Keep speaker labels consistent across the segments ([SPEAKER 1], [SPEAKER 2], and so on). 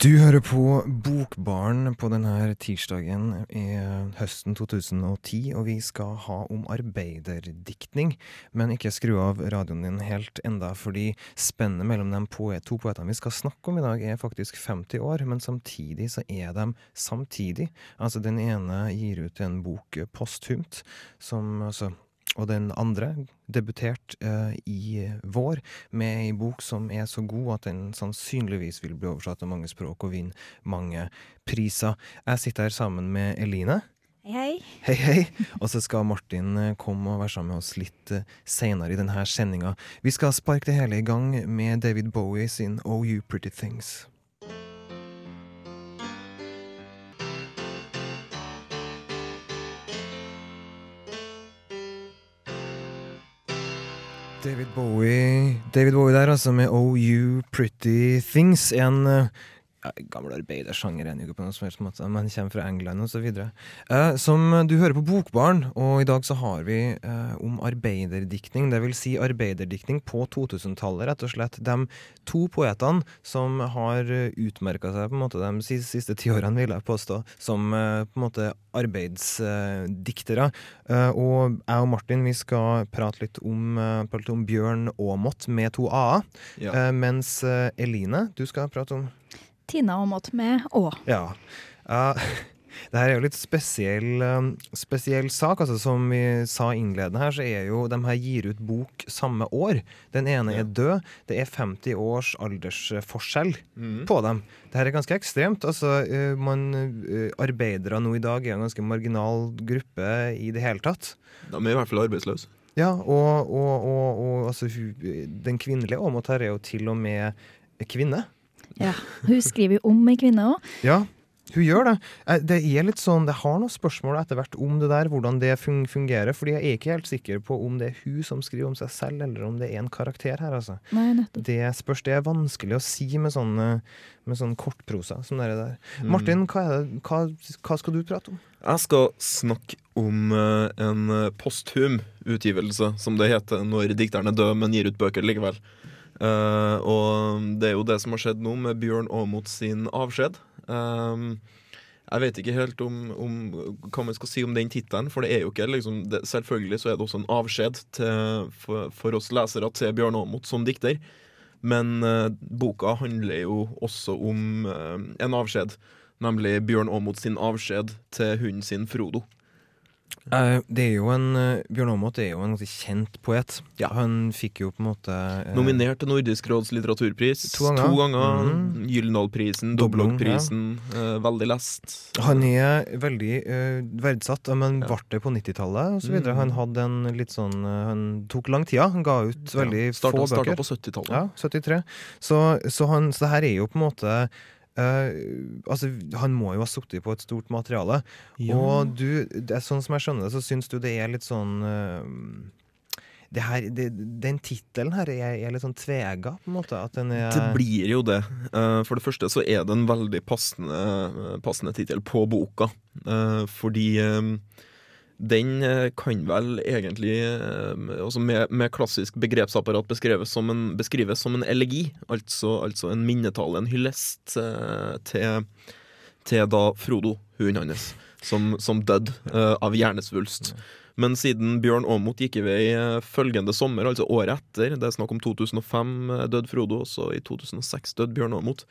[SPEAKER 1] Du hører på Bokbaren på denne tirsdagen i høsten 2010, og vi skal ha om arbeiderdiktning. Men ikke skru av radioen din helt enda, fordi spennet mellom de to poetene vi skal snakke om i dag, er faktisk 50 år, men samtidig så er de samtidig. Altså, den ene gir ut en bok posthumt, som altså og den andre debuterte uh, i vår med ei bok som er så god at den sannsynligvis vil bli oversatt til mange språk og vinne mange priser. Jeg sitter her sammen med Eline.
[SPEAKER 2] Hei, hei.
[SPEAKER 1] Hei, hei. Og så skal Martin eh, komme og være sammen med oss litt eh, seinere i denne sendinga. Vi skal sparke det hele i gang med David Bowie sin Oh You Pretty Things. David Bowie David Bowie der, altså, med Oh You Pretty Things. En uh, ja, gammel arbeidersjanger, er jo ikke på noen som helst måte, men kommer fra England osv. Eh, som du hører på Bokbarn, og i dag så har vi eh, om arbeiderdiktning. Det vil si arbeiderdiktning på 2000-tallet, rett og slett. De to poetene som har utmerka seg på en måte de siste, siste ti årene, vil jeg påstå, som eh, på en måte arbeidsdiktere. og jeg og Martin vi skal prate litt om, prate om Bjørn Aamodt med to a-er.
[SPEAKER 3] Ja.
[SPEAKER 1] mens Eline, du skal prate om
[SPEAKER 2] Tina Aamodt med Å.
[SPEAKER 1] ja. Uh, det her er jo litt spesiell, um, spesiell sak. altså Som vi sa innledende her, så er jo de her gir ut bok samme år. Den ene
[SPEAKER 3] Ja.
[SPEAKER 1] er død. Det er 50 års aldersforskjell
[SPEAKER 3] Mm.
[SPEAKER 1] på dem. Det her er ganske ekstremt. altså uh, man, Arbeidere nå i dag er en ganske marginal gruppe i det hele tatt.
[SPEAKER 3] De er i hvert fall arbeidsløse.
[SPEAKER 1] Ja, og, og, og, og altså, den kvinnelige Åmot her er jo til og med kvinne.
[SPEAKER 2] Ja. Hun skriver jo om ei kvinne òg.
[SPEAKER 1] Ja, hun gjør det. Eh, Det er litt sånn, det har noen spørsmål etter hvert om det der, hvordan det fungerer. fordi jeg er ikke helt sikker på om det er hun som skriver om seg selv, eller om det er en karakter her. altså.
[SPEAKER 2] Nei, nettopp.
[SPEAKER 1] Det spørs. Det er vanskelig å si med sånn, eh, med sånn kortprosa som det der.
[SPEAKER 3] Mm.
[SPEAKER 1] Martin, hva, er det, hva, hva skal du prate om?
[SPEAKER 3] Jeg skal snakke om eh, en posthum utgivelse, som det heter når dikteren er død, men gir ut bøker likevel. Eh, og det er jo det som har skjedd nå med Bjørn Aamodt sin avskjed. Um, jeg vet ikke helt om, om hva man skal si om den tittelen, for det er jo ikke liksom det, Selvfølgelig så er det også en avskjed til, for, for oss lesere til Bjørn Aamodt som dikter. Men uh, boka handler jo også om uh, en avskjed. Nemlig Bjørn Aamodt sin avskjed til hunden sin Frodo.
[SPEAKER 1] Eh, det er jo en, eh, Bjørn Aamodt er jo en ganske kjent poet.
[SPEAKER 3] Ja.
[SPEAKER 1] Han fikk jo på en måte eh,
[SPEAKER 3] Nominert til Nordisk råds litteraturpris
[SPEAKER 1] To ganger. Mhm.
[SPEAKER 3] Gyldendalprisen,
[SPEAKER 1] Doblung,
[SPEAKER 3] Doblokprisen. eh, veldig lest.
[SPEAKER 1] Han er veldig eh, verdsatt, men
[SPEAKER 3] Ja.
[SPEAKER 1] ble det på 90-tallet osv.
[SPEAKER 3] Mm.
[SPEAKER 1] Han hadde en litt sånn Han tok lang tid. Han ga ut veldig
[SPEAKER 3] Ja, starta,
[SPEAKER 1] få
[SPEAKER 3] starta på 70-tallet.
[SPEAKER 1] Ja, 73. Så, så, han, så det her er jo på en måte eh, altså, Han må jo ha sittet på et stort materiale.
[SPEAKER 3] Ja.
[SPEAKER 1] Og du, det er sånn som jeg skjønner det, så syns du det er litt sånn uh, det her, det, Den tittelen her er, er litt sånn tvega, på en måte. At den er
[SPEAKER 3] Det blir jo det. Uh, For det første så er det en veldig passende, passende tittel på boka. Fordi den eh, kan vel egentlig, eh, altså med, med klassisk begrepsapparat, beskrives som en, beskrives som en elegi. Altså, altså en minnetale, en hyllest eh, til, til da Frodo, hunden hans, som, som døde av hjernesvulst. Men siden Bjørn Aamodt gikk i vei følgende sommer, altså året etter, det er snakk om 2005 eh, døde Frodo, og så i 2006 døde Bjørn Aamodt,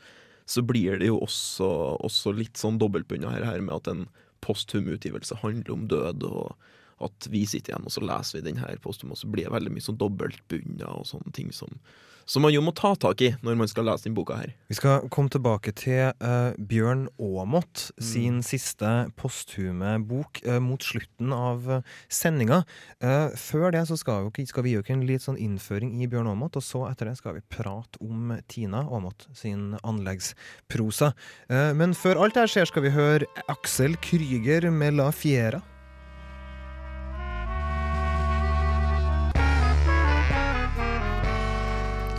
[SPEAKER 3] så blir det jo også, også litt sånn dobbeltbundet her, her med at en posthum utgivelse handler om død, og at vi sitter igjen og så leser vi den her posthum, og så blir det veldig mye sånn dobbeltbundet og sånne ting som, som man jo må ta tak i når man skal lese den boka her.
[SPEAKER 1] Vi skal komme tilbake til uh, Bjørn Aamodt
[SPEAKER 3] Mm.
[SPEAKER 1] sin siste posthume bok uh, mot slutten av uh, sendinga. Uh, før det så skal, vi, skal vi gjøre en litt sånn innføring i Bjørn Aamodt, og så etter det skal vi prate om Tina Aamodt sin anleggsprosa. Men før alt det her skjer, skal vi høre Aksel Krüger med La Fiera.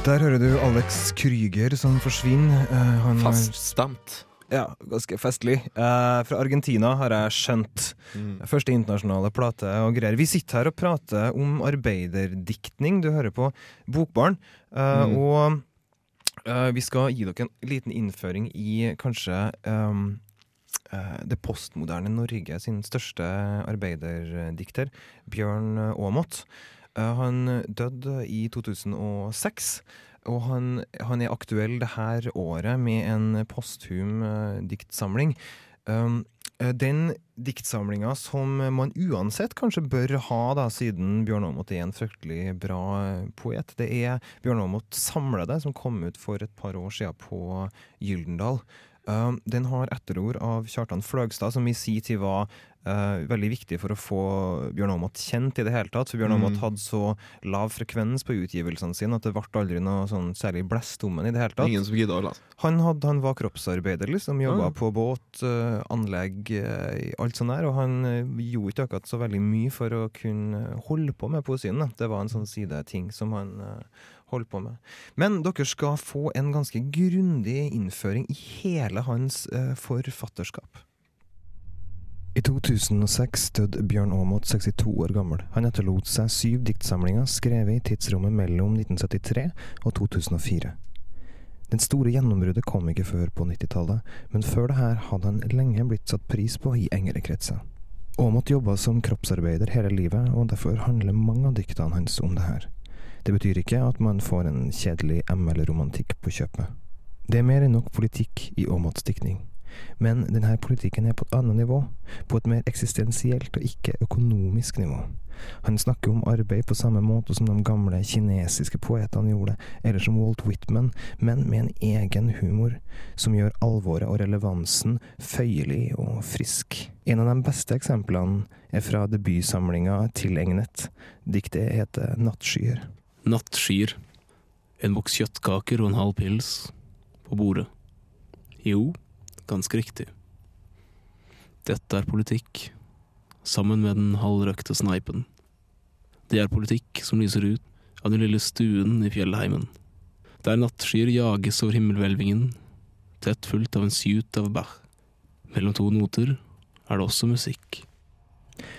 [SPEAKER 1] Der hører du Alex Krüger som forsvinner. Uh, han
[SPEAKER 3] Faststemt.
[SPEAKER 1] Ja, ganske festlig. Eh, fra Argentina har jeg skjønt. Første internasjonale plate og greier. Vi sitter her og prater om arbeiderdiktning. Du hører på Bokbarn. Eh,
[SPEAKER 3] Mm.
[SPEAKER 1] Og eh, vi skal gi dere en liten innføring i kanskje eh, det postmoderne Norge sin største arbeiderdikter, Bjørn Aamodt. Eh, han døde i 2006. Og han, han er aktuell det her året med en posthum eh, diktsamling. Um, eh, den diktsamlinga som man uansett kanskje bør ha, da, siden Bjørn Aamodt er en fryktelig bra eh, poet, det er Bjørn Aamodt samlede, som kom ut for et par år siden på Gyldendal. Um, den har etterord av Kjartan Fløgstad, som i sin tid var uh, veldig viktig for å få Bjørn Aamodt kjent i det hele tatt. For Bjørn
[SPEAKER 3] Mm.
[SPEAKER 1] Hadde så lav frekvens på utgivelsene sine at det ble aldri noe sånn særlig blest om ham i det hele tatt.
[SPEAKER 3] Ingen som gidder å lese.
[SPEAKER 1] Han, hadde, han var kroppsarbeider, liksom. Jobba
[SPEAKER 3] mm.
[SPEAKER 1] på båt, uh, anlegg, eh, alt sånt der. Og han gjorde ikke akkurat så veldig mye for å kunne holde på med poesien. Da. Det var en sånn sideting som han holdt på med. Men dere skal få en ganske grundig innføring i hele hans eh, forfatterskap. I 2006 døde Bjørn Aamodt 62 år gammel. Han etterlot seg syv diktsamlinger skrevet i tidsrommet mellom 1973 og 2004. Den store gjennombruddet kom ikke før på 90-tallet, men før det her hadde han lenge blitt satt pris på i engere kretser. Aamodt jobba som kroppsarbeider hele livet, og derfor handler mange av diktene hans om det her. Det betyr ikke at man får en kjedelig ML-romantikk på kjøpet. Det er mer enn nok politikk i Aamods diktning. Men denne politikken er på et annet nivå, på et mer eksistensielt og ikke økonomisk nivå. Han snakker om arbeid på samme måte som de gamle kinesiske poetene gjorde, eller som Walt Whitman, men med en egen humor som gjør alvoret og relevansen føyelig og frisk. En av de beste eksemplene er fra debutsamlinga Tilegnet. Diktet heter Nattskyer.
[SPEAKER 4] Nattskyer. En boks kjøttkaker og en halv pils på bordet. Jo, ganske riktig. Dette er politikk, sammen med den halvrøkte sneipen. Det er politikk som lyser ut av den lille stuen i fjellheimen. Der nattskyer jages over himmelhvelvingen, tett fulgt av en suit av bach. Mellom to noter er det også musikk.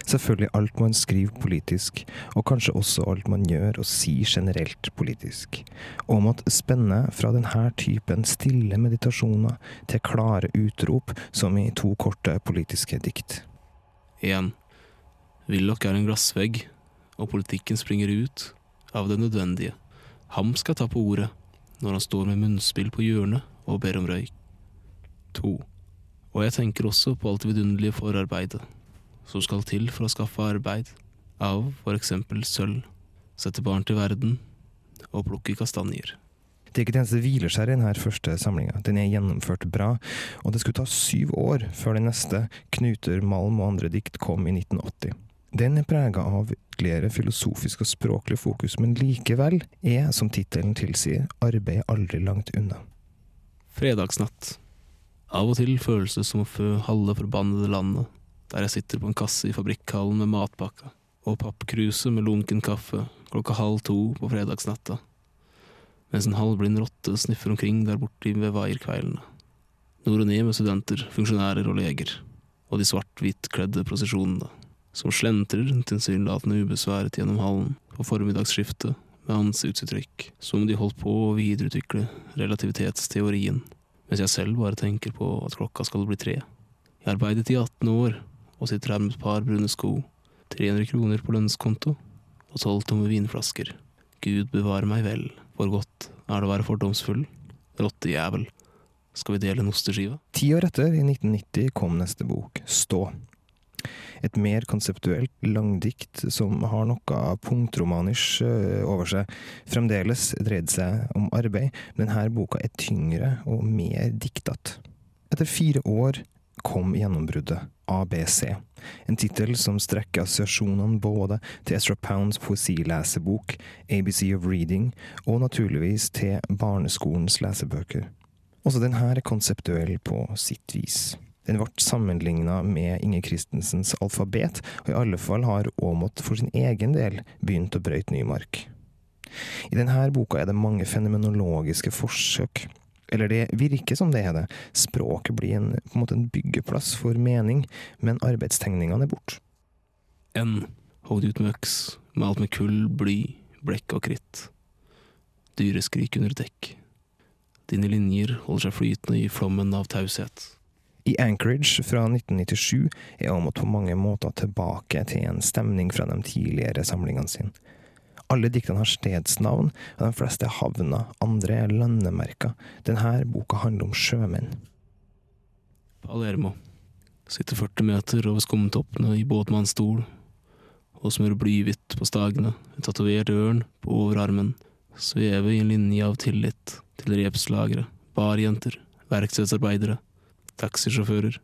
[SPEAKER 1] Selvfølgelig alt man skriver politisk, og kanskje også alt man gjør og sier generelt politisk. Om at spenne fra denne typen stille meditasjoner til klare utrop, som i to korte politiske dikt.
[SPEAKER 4] 1. Willoch er en glassvegg, og politikken springer ut av det nødvendige. Ham skal ta på ordet når han står med munnspill på hjørnet og ber om røyk. 2. Og jeg tenker også på alt det vidunderlige forarbeidet som skal til for å skaffe arbeid, av for eksempel sølv, sette barn til verden og plukke kastanjer.
[SPEAKER 1] Det er ikke det eneste hvileskjær i denne første samlinga. Den er gjennomført bra, og det skulle ta syv år før den neste, Knuter, Malm og andre dikt, kom i 1980. Den er prega av ytterligere filosofisk og språklig fokus, men likevel er, som tittelen tilsier, arbeid aldri langt unna.
[SPEAKER 4] Fredagsnatt. Av og til føles det som å fø halve forbannede landet, der jeg sitter på en kasse i fabrikkhallen med matpakka og pappkruse med lunken kaffe klokka halv to på fredagsnatta, mens en halvblind rotte sniffer omkring der borte ved vaierkveilene. Nord og ned med studenter, funksjonærer og leger, og de svart-hvitt-kledde prosesjonene, som slentrer tilsynelatende ubesværet gjennom hallen på formiddagsskiftet med ansiktsuttrykk, som om de holdt på å videreutvikle relativitetsteorien mens jeg selv bare tenker på at klokka skal bli tre. Jeg arbeidet i 18 år og sitter her med et par brune sko, 300 kroner på lønnskonto og tolv tomme vinflasker. Gud bevare meg vel, for godt er det å være fordomsfull. Rottejævel. Skal vi dele en osteskive?
[SPEAKER 1] Ti år etter, i 1990, kom neste bok, Stå. Et mer konseptuelt langdikt som har noe punktromanisk øh, over seg. Fremdeles dreide seg om arbeid, men denne boka er tyngre og mer diktete. Etter fire år kom gjennombruddet, ABC. En tittel som strekker assosiasjonene både til Ezra Pounds poesilesebok, ABC of Reading, og naturligvis til barneskolens lesebøker. Også denne er konseptuell på sitt vis. Den ble sammenligna med Inge Christensens alfabet, og i alle fall har Aamodt for sin egen del begynt å brøyte ny mark. I denne boka er det mange fenomenologiske forsøk. Eller det virker som det er det. Språket blir en, på en måte en byggeplass for mening, men arbeidstegningene er borte.
[SPEAKER 4] N. Hogd ut med øks, malt med kull, bly, blekk og kritt. Dyreskrik under dekk. Dine linjer holder seg flytende i flommen av taushet.
[SPEAKER 1] I Anchorage fra 1997 er Amot på mange måter tilbake til en stemning fra de tidligere samlingene sine. Alle diktene har stedsnavn, og de fleste er havner, andre er landemerker. Denne boka handler om sjømenn.
[SPEAKER 4] Palermo. Sitter 40 meter over skumtoppene i båtmannsstol og smører blyhvitt på stagene, en tatovert ørn på overarmen, sveve i en linje av tillit til repslagere, barjenter, verkstedsarbeidere, taxisjåfører,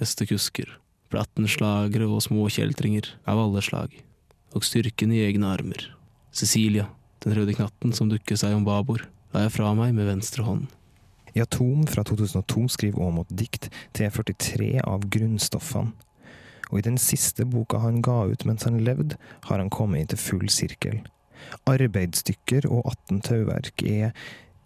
[SPEAKER 4] hestekusker, plattenslagere og småkjeltringer av alle slag, og styrken i egne armer. Cecilia, den røde knatten som dukker seg om babord, la jeg fra meg med venstre hånd.
[SPEAKER 1] I Atom fra 2002 skriver Aamodt dikt til 43 av grunnstoffene. Og i den siste boka han ga ut mens han levde, har han kommet inn til full sirkel. Arbeidsstykker og 18 tauverk er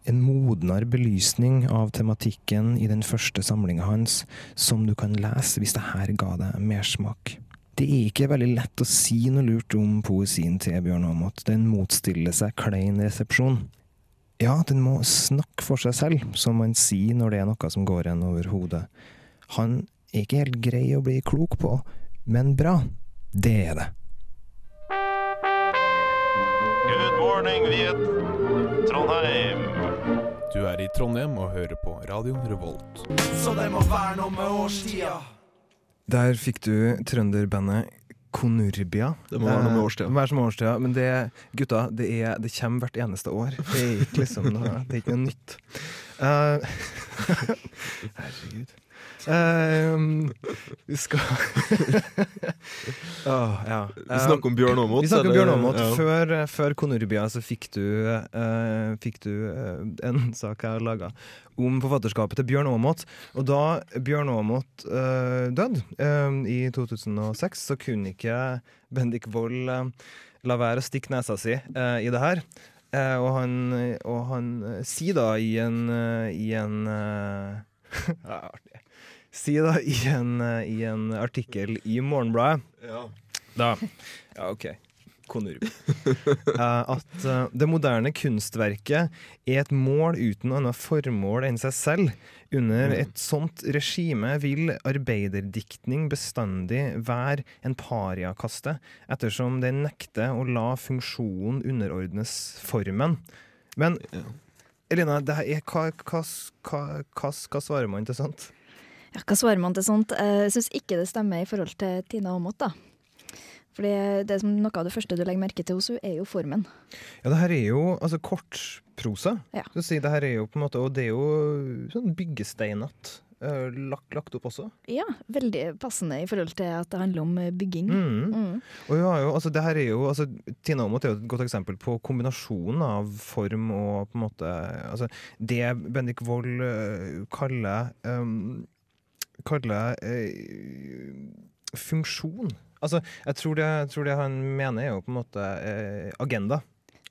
[SPEAKER 1] en modnere belysning av tematikken i den første samlinga hans, som du kan lese hvis det her ga deg mersmak. Det er ikke veldig lett å si noe lurt om poesien til Bjørn Aamodt. Den motstiller seg klein resepsjon. Ja, den må snakke for seg selv, som man sier når det er noe som går en over hodet. Han er ikke helt grei å bli klok på, men bra. Det er det.
[SPEAKER 5] Good morning, Viet. Trondheim.
[SPEAKER 6] Du er i Trondheim og hører på Radio Revolt.
[SPEAKER 7] Så det må være noe med årstida.
[SPEAKER 1] Der fikk du trønderbandet Konurbia.
[SPEAKER 3] Det må være noe med årstida.
[SPEAKER 1] Det Hver som årstida. Men det, gutta, det, er, det kommer hvert eneste år. Det er ikke liksom det er ikke noe nytt. Uh, herregud. Eh, vi skal oh, ja.
[SPEAKER 3] Vi snakker om Bjørn Aamodt.
[SPEAKER 1] Vi snakker om Bjørn Aamodt.
[SPEAKER 3] ja.
[SPEAKER 1] Før, før Konurbia så fikk du, uh, fikk du uh, en sak jeg har laga om forfatterskapet til Bjørn Aamodt. Og da Bjørn Aamodt uh, døde eh, i 2006, så kunne ikke Bendik Wold eh, la være å stikke nesa si eh, i det her. Eh, og han, og han eh, sier da i en, eh, i en eh, ja. Sier da i en, eh, i en artikkel i Morgenbladet
[SPEAKER 3] Ja.
[SPEAKER 1] da. Ja, ok. Konurbi. Eh, at eh, det moderne kunstverket er et mål uten annet formål enn seg selv. Under et sånt regime vil arbeiderdiktning bestandig være en pariakaste, ettersom det nekter å la funksjonen underordnes formen. Men. Elina, det her er, hva, hva, hva, hva svarer man til sånt?
[SPEAKER 2] Ja, hva svarer man til sånt? Eh, Jeg syns ikke det stemmer i forhold til Tina Aamodt, da. Fordi det er som noe av det første du legger merke til hos henne, er jo formen.
[SPEAKER 1] Ja, det her er jo altså kortprosa.
[SPEAKER 2] Ja.
[SPEAKER 1] Si, det her er jo på en måte, og det er jo sånn byggesteinete eh, lagt, lagt opp også.
[SPEAKER 2] Ja, veldig passende i forhold til at det handler om eh, bygging.
[SPEAKER 1] Mm.
[SPEAKER 2] Mm.
[SPEAKER 1] Og har jo, altså det her er jo, altså Tina Aamodt er jo et godt eksempel på kombinasjonen av form og på en måte altså Det Bendik Wold kaller um, kaller eh, funksjon. Altså, jeg tror, det, jeg tror det han mener er jo på en måte eh, agenda.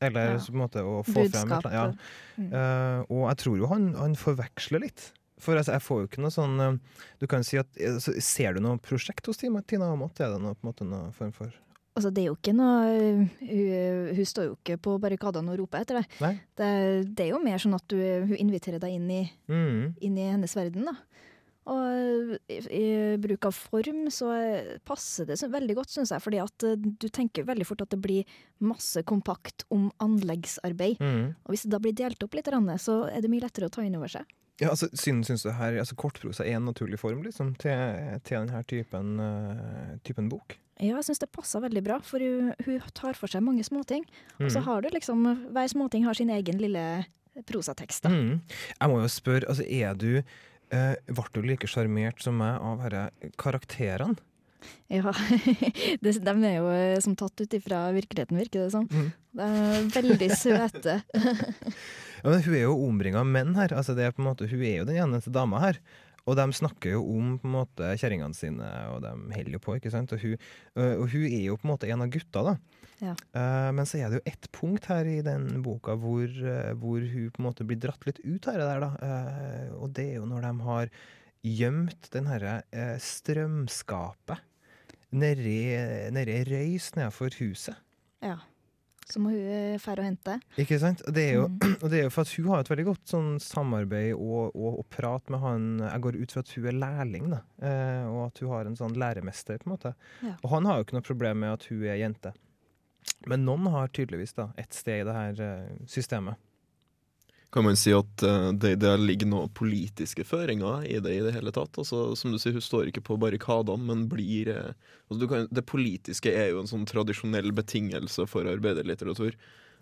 [SPEAKER 1] Eller
[SPEAKER 2] Ja.
[SPEAKER 1] på en måte å få frem
[SPEAKER 2] Budskap.
[SPEAKER 1] annet. Ja. Eh, og jeg tror jo han, han forveksler litt. For altså, jeg får jo ikke noe sånn eh, Du kan si at altså, Ser du noe prosjekt hos Tina Tina Aamodt? Er det noe, på en måte, noe form for
[SPEAKER 2] Altså, det er jo ikke noe Hun, hun står jo ikke på barrikadene og roper etter deg. Det, det er jo mer sånn at du, hun inviterer deg inn i,
[SPEAKER 1] Mm.
[SPEAKER 2] inn i hennes verden, da. Og i, i bruk av form så passer det så veldig godt, syns jeg. Fordi at eh, du tenker veldig fort at det blir masse kompakt om anleggsarbeid.
[SPEAKER 1] Mm.
[SPEAKER 2] Og hvis det da blir delt opp litt, så er det mye lettere å ta inn over seg.
[SPEAKER 1] Ja, altså, synes, synes du her altså, kortprosa er en naturlig form liksom, til, til denne typen, uh, typen bok?
[SPEAKER 2] Ja, jeg syns det passer veldig bra, for hun, hun tar for seg mange småting. Og så
[SPEAKER 1] Mm.
[SPEAKER 2] har du liksom Hver småting har sin egen lille prosatekst. da.
[SPEAKER 1] Mm. Jeg må jo spørre, altså, er du eh, Ble du like sjarmert som meg av disse karakterene?
[SPEAKER 2] Ja, De er jo eh, som tatt ut ifra virkeligheten, virker det som.
[SPEAKER 1] Mm.
[SPEAKER 2] Det er veldig søte.
[SPEAKER 1] Ja, men hun er jo omringa av menn her. Altså, det er måte, hun er jo den eneste dama her. Og de snakker jo om på en måte kjerringene sine, og de holder jo på, ikke sant. Og hun, øh, og hun er jo på en måte en av gutta, da.
[SPEAKER 2] Ja.
[SPEAKER 1] Eh, men så er det jo ett punkt her i den boka hvor, eh, hvor hun på en måte blir dratt litt ut av det der, da. Eh, og det er jo når de har gjemt den herre eh, strømskapet nedi nedi røys nedenfor huset.
[SPEAKER 2] Ja. Så må hun eh, fære og hente.
[SPEAKER 1] Ikke sant? Og det er jo,
[SPEAKER 2] Mm.
[SPEAKER 1] og det er jo for at hun har et veldig godt sånn samarbeid og, og, og prat med han Jeg går ut fra at hun er lærling, da. Eh, og at hun har en sånn læremester, på en måte.
[SPEAKER 2] Ja.
[SPEAKER 1] Og han har jo ikke noe problem med at hun er jente. Men noen har tydeligvis da et sted i det her eh, systemet.
[SPEAKER 3] Kan man si at eh, det, det ligger noen politiske føringer i det i det hele tatt? Altså, som du sier, Hun står ikke på barrikadene, men blir eh, altså, du kan, Det politiske er jo en sånn tradisjonell betingelse for arbeiderlitteratur.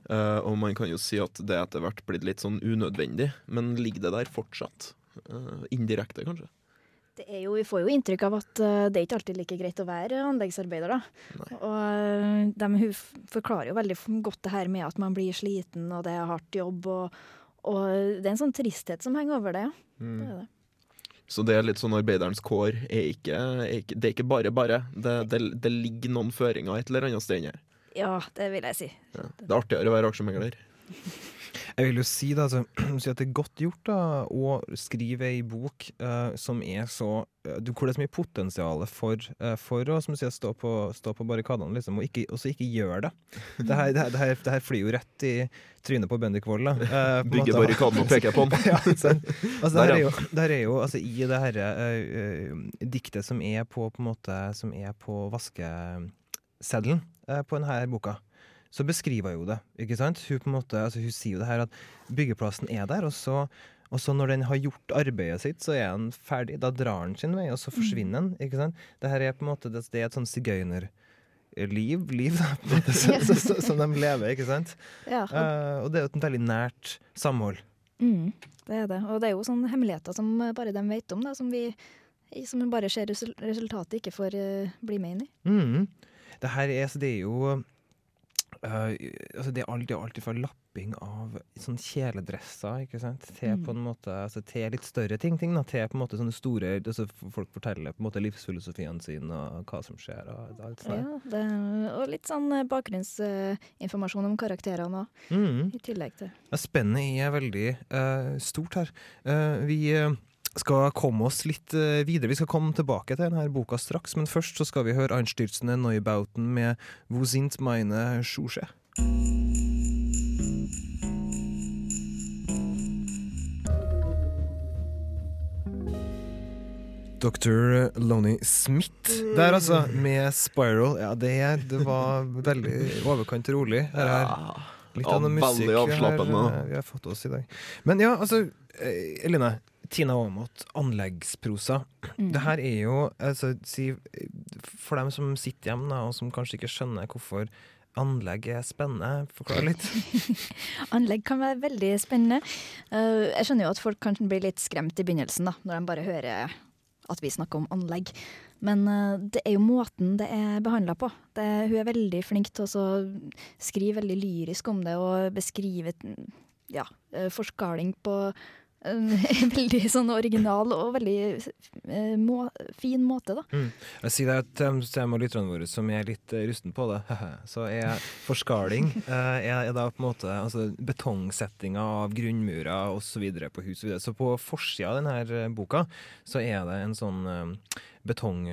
[SPEAKER 3] Uh, og man kan jo si at det etter hvert blitt litt sånn unødvendig, men ligger det der fortsatt? Uh, indirekte, kanskje?
[SPEAKER 2] Det er jo, vi får jo inntrykk av at uh, det er ikke alltid like greit å være anleggsarbeider. da.
[SPEAKER 3] Nei.
[SPEAKER 2] Og de, hun forklarer jo veldig godt det her med at man blir sliten, og det er hardt jobb. Og, og det er en sånn tristhet som henger over det. ja. Det
[SPEAKER 3] Mm.
[SPEAKER 2] er det.
[SPEAKER 3] Så det er litt sånn arbeiderens kår er ikke, er ikke Det er ikke bare bare. Det, det, det ligger noen føringer et eller annet sted inni her.
[SPEAKER 2] Ja, det vil jeg si.
[SPEAKER 3] Ja. Det er artigere å være aksjemegler.
[SPEAKER 1] Jeg vil jo si, da, altså, si at det er godt gjort da, å skrive ei bok uh, som er så eh, du- Hvor det er så mye potensial for, uh, for å som du sier, stå, på, stå på barrikadene, liksom, og ikke, så ikke gjør det. Det her, det, her, det, her, det her flyr jo rett i trynet på Bendik Wold.
[SPEAKER 3] Uh,
[SPEAKER 1] måte.
[SPEAKER 3] barrikaden og peke på den.
[SPEAKER 1] ja, ikke? Altså, det
[SPEAKER 3] Der,
[SPEAKER 1] her er jo, det her er jo altså, I det her uh, diktet som er på, på en måte Som er på vaskeseddelen på denne boka, så beskriver hun det. ikke sant? Hun på en måte, altså, hun sier jo det her at byggeplassen er der, og så, og så når den har gjort arbeidet sitt, så er den ferdig. Da drar den sin vei, og så forsvinner den. ikke sant? Det her er på en måte, det, det er et sånn sigøynerliv liv, da, så, så, som de lever, ikke sant?
[SPEAKER 2] Ja, og,
[SPEAKER 1] Eh, og det er jo et veldig nært samhold.
[SPEAKER 2] mm, det er det. Og det er jo sånne hemmeligheter som bare de vet om, da, som vi som bare ser resultatet, ikke får uh, bli med inn i.
[SPEAKER 1] Mm. Det her er, så det er jo øh, altså det er alltid, alltid fra lapping av sånn kjeledresser, ikke sant, til
[SPEAKER 2] Mm.
[SPEAKER 1] på en måte, altså til litt større ting, ting da, til på en måte sånne store, altså folk forteller på en måte livsfilosofien sin og hva som skjer og alt sånt.
[SPEAKER 2] Ja, det, og litt sånn bakgrunnsinformasjon bakgrunnsinformasjon om karakterene òg,
[SPEAKER 1] Mm.
[SPEAKER 2] i tillegg til.
[SPEAKER 1] Ja, Spennet er veldig uh, stort her. Eh, vi eh, skal komme oss litt eh, videre. Vi skal komme tilbake til denne boka straks, men først så skal vi høre Einstürzende Neubauten med Wo sind meine Schuhe? Dr. Lonnie Smith der, altså, med Spiral. Ja, det, det var veldig overkant rolig. Her er litt
[SPEAKER 3] Ja,
[SPEAKER 1] av noe musikk
[SPEAKER 3] veldig
[SPEAKER 1] vi har,
[SPEAKER 3] avslappende.
[SPEAKER 1] eh, vi har fått oss i dag. Men ja, altså, eh, Eline. Tina Aamodt, anleggsprosa.
[SPEAKER 2] Mm.
[SPEAKER 1] Det her er jo altså, si, For dem som sitter hjemme da, og som kanskje ikke skjønner hvorfor anlegg er spennende, forklar litt.
[SPEAKER 2] Anlegg kan være veldig spennende. Uh, jeg skjønner jo at folk kanskje blir litt skremt i begynnelsen, da, når de bare hører at vi snakker om anlegg. Men uh, det er jo måten det er behandla på. Det, hun er veldig flink til å skrive veldig lyrisk om det og beskrive ja, eh, forskaling på veldig sånn original og veldig eh, må, fin måte, da.
[SPEAKER 1] Jeg sier det til og lytterne våre som er litt eh, rusten på det, så er forskaling eh, er, er da på en måte altså, betongsettinga av grunnmurer osv. på hus. videre. Så på forsida av denne eh, boka så er det en sånn eh, betong...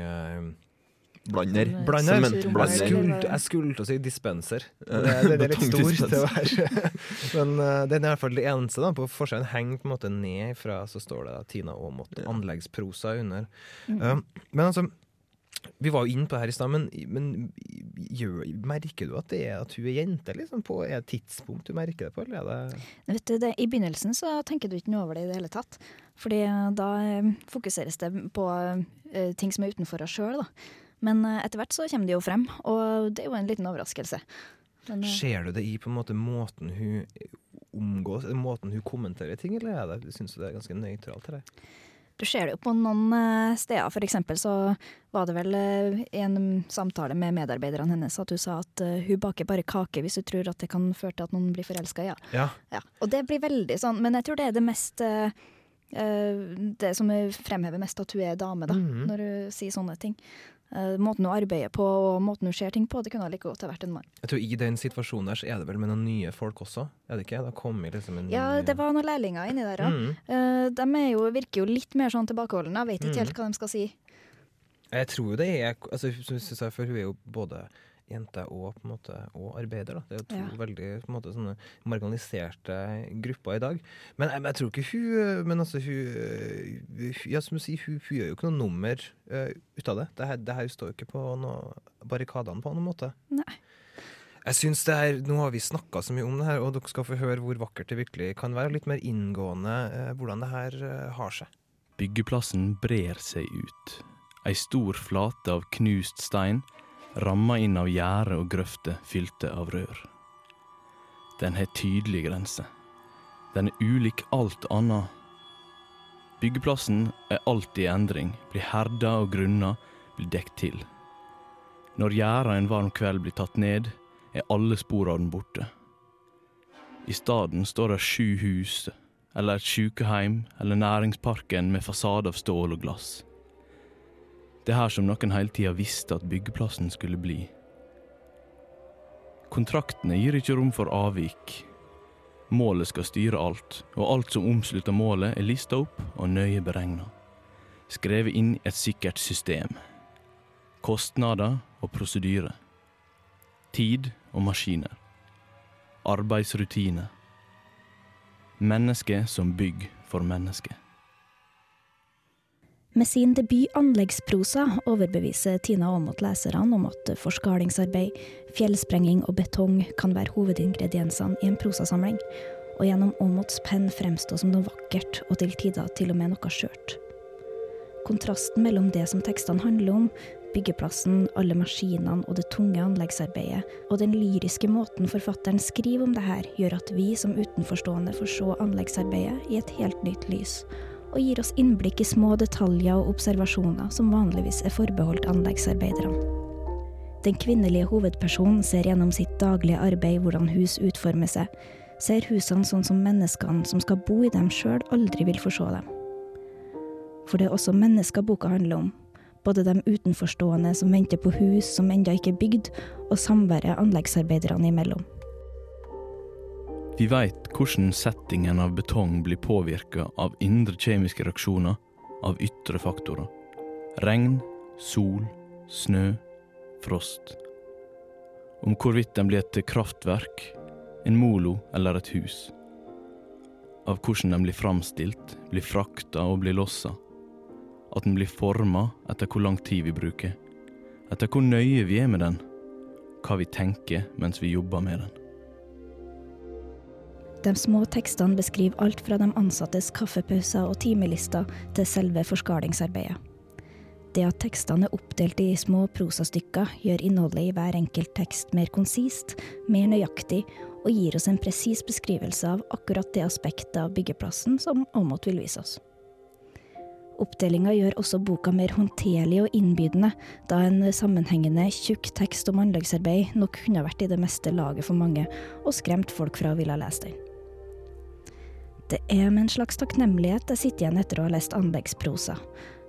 [SPEAKER 1] eh,
[SPEAKER 3] Blander.
[SPEAKER 1] Blander. Jeg
[SPEAKER 3] Sementblander.
[SPEAKER 1] skulle, jeg skulle til å si dispenser. Det, det, det er litt stor til å være. Men uh, den er i hvert fall det eneste. da På forsiden henger på en måte ned fra, så står det da, Tina Aamodt
[SPEAKER 3] Ja.
[SPEAKER 1] anleggsprosa under.
[SPEAKER 2] Mm.
[SPEAKER 1] Um, men altså vi var jo inne på det her i stad, men, men gjør, merker du at, det er, at hun er jente? Liksom, på et tidspunkt du merker det på? Eller er det
[SPEAKER 2] Vet du, det, I begynnelsen så tenker du ikke noe over det i det hele tatt. Fordi eh, da eh, fokuseres det på uh, ting som er utenfor oss sjøl. Men eh, etter hvert så kommer de jo frem, og det er jo en liten overraskelse. Men, eh,
[SPEAKER 1] Ser du det i på en måte måten hun omgås, måten hun kommenterer ting, eller er det, syns du det er ganske nøytralt? deg?
[SPEAKER 2] du ser det jo på noen eh, steder. For eksempel så var det vel eh, i en samtale med medarbeiderne hennes at hun sa at eh, hun baker bare kake hvis hun tror at det kan føre til at noen blir forelska Ja.
[SPEAKER 1] Ja.
[SPEAKER 2] Ja, og det blir veldig sånn, men jeg tror det er det mest eh, Eh, det som fremhever mest, at hun er dame, da,
[SPEAKER 1] Mhm.
[SPEAKER 2] når hun sier sånne ting. Eh, måten hun arbeider på og måten hun ser ting på, det kunne like godt ha vært en mann.
[SPEAKER 1] Jeg tror I den situasjonen der så er det vel med noen nye folk også? Er det ikke? Da kommer liksom en
[SPEAKER 2] Ja, det var noen lærlinger inni der, òg.
[SPEAKER 1] Mm.
[SPEAKER 2] Eh, de er jo, virker jo litt mer sånn tilbakeholdne. Jeg vet ikke
[SPEAKER 1] Mhm.
[SPEAKER 2] helt hva de skal si.
[SPEAKER 1] Jeg tror jo det er altså, som jeg sa før, Hun er jo både jente og, på en måte, og arbeider. Da. Det er jo to
[SPEAKER 2] Ja.
[SPEAKER 1] veldig på en måte, sånne marginaliserte grupper i dag. Men jeg, jeg tror ikke hun Men altså, hun, hun Ja, som du sier, hun, hun gjør jo ikke noe nummer uh, ut av det. Det her, det her står jo ikke på barrikadene på noen måte.
[SPEAKER 2] Nei.
[SPEAKER 1] Jeg synes det her, Nå har vi snakka så mye om det her, og dere skal få høre hvor vakkert det virkelig kan være. Litt mer inngående uh, hvordan det her uh, har seg.
[SPEAKER 8] Byggeplassen brer seg ut. Ei stor flate av knust stein, ramma inn av gjerde og grøfter fylte av rør. Den har tydelige grenser. Den er ulik alt annet. Byggeplassen er alltid i endring, blir herda og grunna, blir dekt til. Når gjerda en varm kveld blir tatt ned, er alle spor av den borte. I staden står det sju hus, eller et sjukeheim, eller næringsparken med fasade av stål og glass. Det er her som noen hele tida visste at byggeplassen skulle bli. Kontraktene gir ikke rom for avvik. Målet skal styre alt, og alt som omslutter målet er lista opp og nøye beregna. Skrevet inn et sikkert system. Kostnader og prosedyre. Tid og maskiner. Arbeidsrutiner. Mennesket som bygg for menneske.
[SPEAKER 2] Med sin debut 'Anleggsprosa' overbeviser Tina Aamodt leserne om at forskalingsarbeid, fjellsprenging og betong kan være hovedingrediensene i en prosasamling, og gjennom Aamodts penn fremstå som noe vakkert og til tider til og med noe skjørt. Kontrasten mellom det som tekstene handler om, byggeplassen, alle maskinene og det tunge anleggsarbeidet, og den lyriske måten forfatteren skriver om det her, gjør at vi som utenforstående får se anleggsarbeidet i et helt nytt lys, og gir oss innblikk i små detaljer og observasjoner som vanligvis er forbeholdt anleggsarbeiderne. Den kvinnelige hovedpersonen ser gjennom sitt daglige arbeid hvordan hus utformer seg, ser husene sånn som menneskene som skal bo i dem sjøl aldri vil se dem. For det er også mennesker boka handler om, både de utenforstående som venter på hus som ennå ikke er bygd, og samværet anleggsarbeiderne imellom.
[SPEAKER 8] Vi veit hvordan settingen av betong blir påvirka av indre kjemiske reaksjoner, av ytre faktorer. Regn, sol, snø, frost. Om hvorvidt den blir et kraftverk, en molo eller et hus. Av hvordan den blir framstilt, blir frakta og blir lossa. At den blir forma etter hvor lang tid vi bruker. Etter hvor nøye vi er med den. Hva vi tenker mens vi jobber med den.
[SPEAKER 2] De små tekstene beskriver alt fra de ansattes kaffepauser og timelister til selve forskalingsarbeidet. Det at tekstene er oppdelt i små prosastykker, gjør innholdet i hver enkelt tekst mer konsist, mer nøyaktig, og gir oss en presis beskrivelse av akkurat det aspektet av byggeplassen som Aamodt vil vise oss. Oppdelinga gjør også boka mer håndterlig og innbydende, da en sammenhengende, tjukk tekst om anleggsarbeid nok kunne vært i det meste laget for mange, og skremt folk fra å ville lese den. Det er med en slags takknemlighet jeg sitter igjen etter å ha lest anleggsprosa,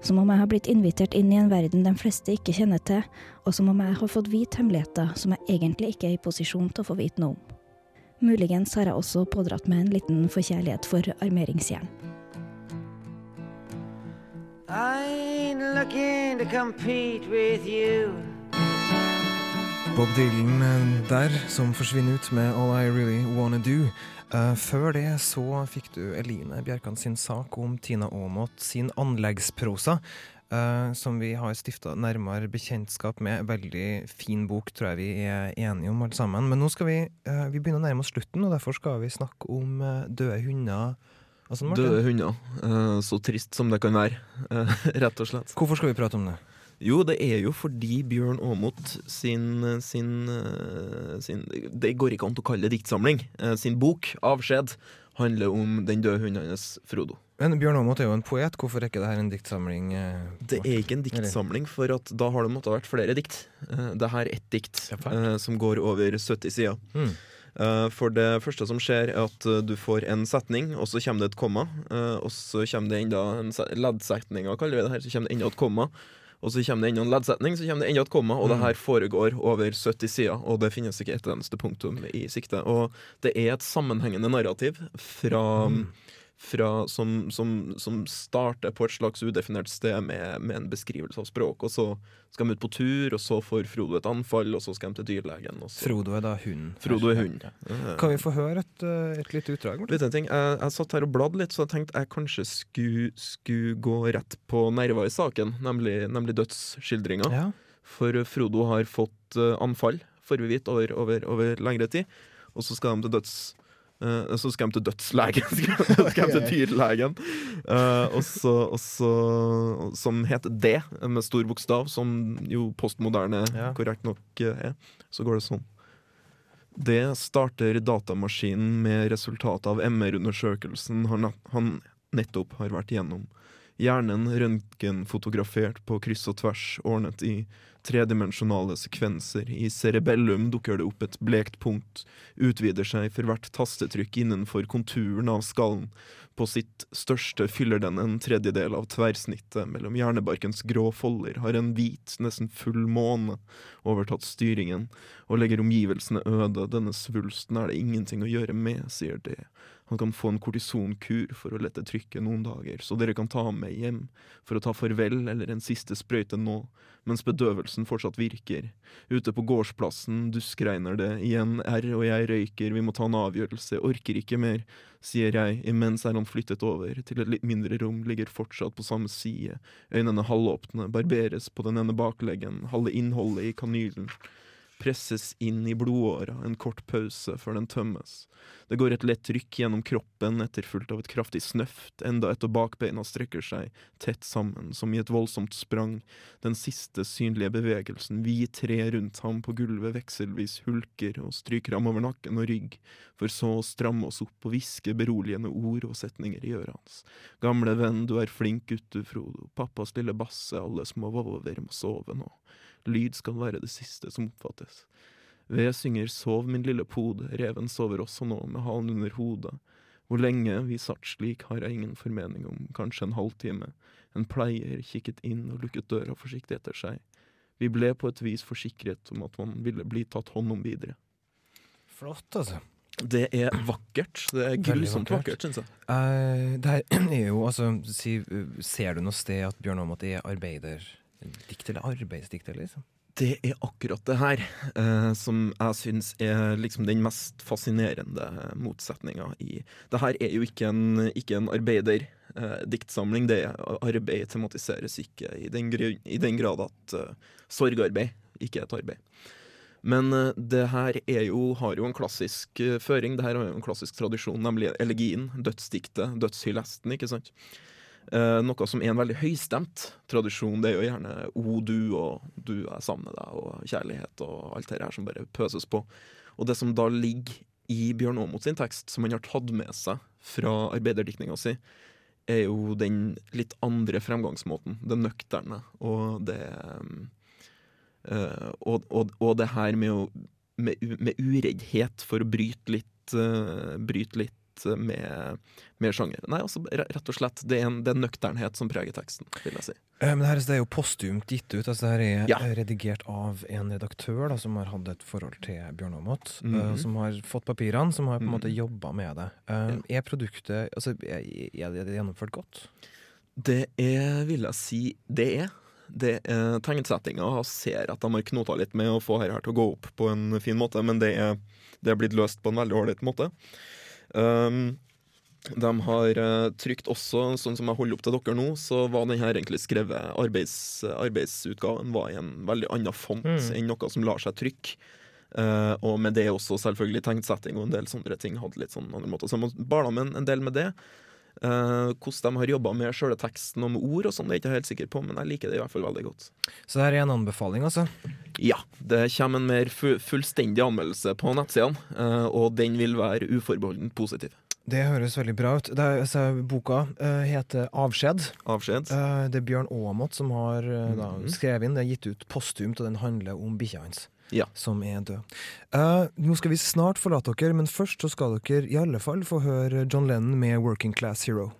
[SPEAKER 2] som om jeg har blitt invitert inn i en verden de fleste ikke kjenner til, og som om jeg har fått vite hemmeligheter som jeg egentlig ikke er i posisjon til å få vite noe om. Muligens har jeg også pådratt meg en liten forkjærlighet for armeringsjern.
[SPEAKER 9] I ain't looking to compete with you.
[SPEAKER 1] Bob Dylan eh, der, som forsvinner ut med All I Really Wanna Do. Eh, før det så fikk du Eline Bjerkan sin sak om Tina Aamodt sin anleggsprosa. Uh, som vi har stifta nærmere bekjentskap med. Veldig fin bok, tror jeg vi er enige om alle sammen. Men nå skal vi, uh, vi begynne å nærme oss slutten, og derfor skal vi snakke om uh, døde hunder.
[SPEAKER 3] Døde hunder. Så trist som det kan være, rett og slett.
[SPEAKER 1] Hvorfor skal vi prate om det?
[SPEAKER 3] Jo, det er jo fordi Bjørn Aamodt sin, sin, eh, sin Det går ikke an å kalle det diktsamling. Eh, Sin bok, 'Avskjed', handler om den døde hunden hans, Frodo.
[SPEAKER 1] Men Bjørn Aamodt er jo en poet. Hvorfor er ikke dette en diktsamling? eh,
[SPEAKER 3] Det er ikke en diktsamling, for at da har det måttet ha vært flere dikt. Eh, Det her er ett dikt
[SPEAKER 1] Ja,
[SPEAKER 3] eh, som går over 70 sider.
[SPEAKER 1] Mm.
[SPEAKER 3] For det første som skjer, er at du får en setning, og så kommer det et komma. og så kommer det enda en leddsetning, kaller vi det her. Så kommer det enda et komma. Og så kommer det enda en leddsetning, så kommer det enda et komma. Og det her foregår over 70 sider, og det finnes ikke et eneste punktum i sikte. Og det er et sammenhengende narrativ fra fra, som, som, som starter på et slags udefinert sted med, med en beskrivelse av språk. Og så skal de ut på tur, og så får Frodo et anfall, og så skal de til dyrlegen.
[SPEAKER 1] Frodo er da hunden.
[SPEAKER 3] Frodo er hunden. Ja.
[SPEAKER 1] Kan vi få høre et, eh, et lite utdrag?
[SPEAKER 3] Vet du en ting? Jeg, jeg satt her og bladde litt, så jeg tenkte jeg kanskje skulle, skulle gå rett på nerver i saken, nemlig, nemlig dødsskildringa.
[SPEAKER 1] Ja.
[SPEAKER 3] For Frodo har fått eh, anfall, får vi vite, over, over, over lengre tid. Og så skal de til døds... eh, så skal de til dødslegen, skal de til dyrlegen. Uh, og så, og så, som heter D, med stor bokstav, som jo postmoderne
[SPEAKER 1] Ja.
[SPEAKER 3] korrekt nok eh, er. Så går det sånn. Det starter datamaskinen med resultatet av MR-undersøkelsen han, han nettopp har vært igjennom. Hjernen røntgenfotografert på kryss og tvers, ordnet i tredimensjonale sekvenser. I cerebellum dukker det opp et blekt punkt, utvider seg for hvert tastetrykk innenfor konturen av skallen. På sitt største fyller den en tredjedel av tverrsnittet mellom hjernebarkens grå folder, har en hvit, nesten full måne overtatt styringen, og legger omgivelsene øde. Denne svulsten er det ingenting å gjøre med, sier det. Han kan få en kortisonkur for å lette trykket noen dager, så dere kan ta ham med hjem for å ta farvel eller en siste sprøyte nå, mens bedøvelsen fortsatt virker. Ute på gårdsplassen duskregner det, igjen R og jeg røyker, vi må ta en avgjørelse, orker ikke mer, sier jeg, imens er han flyttet over til et litt mindre rom, ligger fortsatt på samme side, øynene halvåpne, barberes på den ene bakleggen, halve innholdet i kanylen presses inn i blodåra, en kort pause før den tømmes. Det går et lett trykk gjennom kroppen, etterfulgt av et kraftig snøft, enda et av bakbeina strekker seg tett sammen, som i et voldsomt sprang. Den siste synlige bevegelsen, vi tre rundt ham på gulvet vekselvis hulker og stryker ham over nakken og rygg, for så å stramme oss opp og hviske beroligende ord og setninger i øret hans. Gamle venn, du er flink gutt du, Frodo, pappas lille basse, alle små vover må sove nå. Lyd skal være det siste som oppfattes. Ved synger Sov min lille pode, reven sover også nå med halen under hodet. Hvor lenge vi satt slik har jeg ingen formening om, kanskje en halvtime. En pleier kikket inn og lukket døra forsiktig etter seg. Vi ble på et vis forsikret om at man ville bli tatt hånd om videre.
[SPEAKER 1] Flott, altså.
[SPEAKER 3] Det er vakkert. Det er grusomt
[SPEAKER 1] vakkert.
[SPEAKER 3] syns jeg.
[SPEAKER 1] Uh, det her er jo altså si, uh, Ser du noe sted at Bjørn Aamodt er arbeiderdikt eller arbeidsdikt, liksom?
[SPEAKER 3] Det er akkurat det her eh, som jeg syns er liksom den mest fascinerende motsetninga i Det her er jo ikke en, ikke en arbeiderdiktsamling. det er arbeid tematiseres ikke i den, i den grad at eh, sorgarbeid ikke er et arbeid. Men eh, det her er jo, har jo en klassisk eh, føring, det her har jo en klassisk tradisjon, nemlig elegien, dødsdiktet, dødshyllesten, ikke sant? Eh, noe som er en veldig høystemt tradisjon, det er jo gjerne o du og du jeg savner deg og kjærlighet og alt det her som bare pøses på. Og det som da ligger i Bjørn Aamodt sin tekst, som han har tatt med seg fra arbeiderdiktninga si, er jo den litt andre fremgangsmåten. Det nøkterne og det eh, og, og, og det her med, å, med, med ureddhet for å bryte litt, eh, bryte litt med, med sjanger. Nei, altså rett og slett, det er en, det er nøkternhet som preger teksten, vil jeg si.
[SPEAKER 1] Eh, Men det her er jo postumt gitt ut. Altså det her er
[SPEAKER 3] Ja.
[SPEAKER 1] redigert av en redaktør da, som har hatt et forhold til Bjørn Aamodt. Mm
[SPEAKER 3] -hmm.
[SPEAKER 1] uh, som har fått papirene, som har på en
[SPEAKER 3] Mhm.
[SPEAKER 1] måte jobba med det. Eh, Er produktet altså, er, er det gjennomført godt?
[SPEAKER 3] Det er, vil jeg si, det er. Det er Tegnsettinga ser at de har knota litt med å få her til å gå opp på en fin måte, men det er, det er blitt løst på en veldig ålreit måte. Um, de har uh, trykt også, sånn som jeg holder opp til dere nå, så var den her egentlig skrevet arbeids, Arbeidsutgaven var i en veldig annen font
[SPEAKER 1] Mm.
[SPEAKER 3] enn noe som lar seg trykke. Uh, og med det også selvfølgelig tegnsetting og en del sånne ting hadde litt sånn andre måter. Så man barna med en del med det. Uh, hvordan de har jobba med sjøle teksten og med ord og sånn, det er jeg ikke helt sikker på, men jeg liker det i hvert fall veldig godt.
[SPEAKER 1] Så det her er en anbefaling, altså.
[SPEAKER 3] Ja, det kommer en mer fu fullstendig anmeldelse på nettsidene, uh, og den vil være uforbeholdent positiv.
[SPEAKER 1] Det høres veldig bra ut. Det er, altså, boka uh, heter 'Avskjed'.
[SPEAKER 3] Avskjed.
[SPEAKER 1] Uh, det er Bjørn Aamodt som har eh, da,
[SPEAKER 3] Mhm.
[SPEAKER 1] skrevet inn. Det er gitt ut postumt, og den handler om bikkja hans.
[SPEAKER 3] Ja.
[SPEAKER 1] Som er død. Uh, nå skal vi snart forlate dere, men først så skal dere i alle fall få høre John Lennon med 'Working Class Hero'.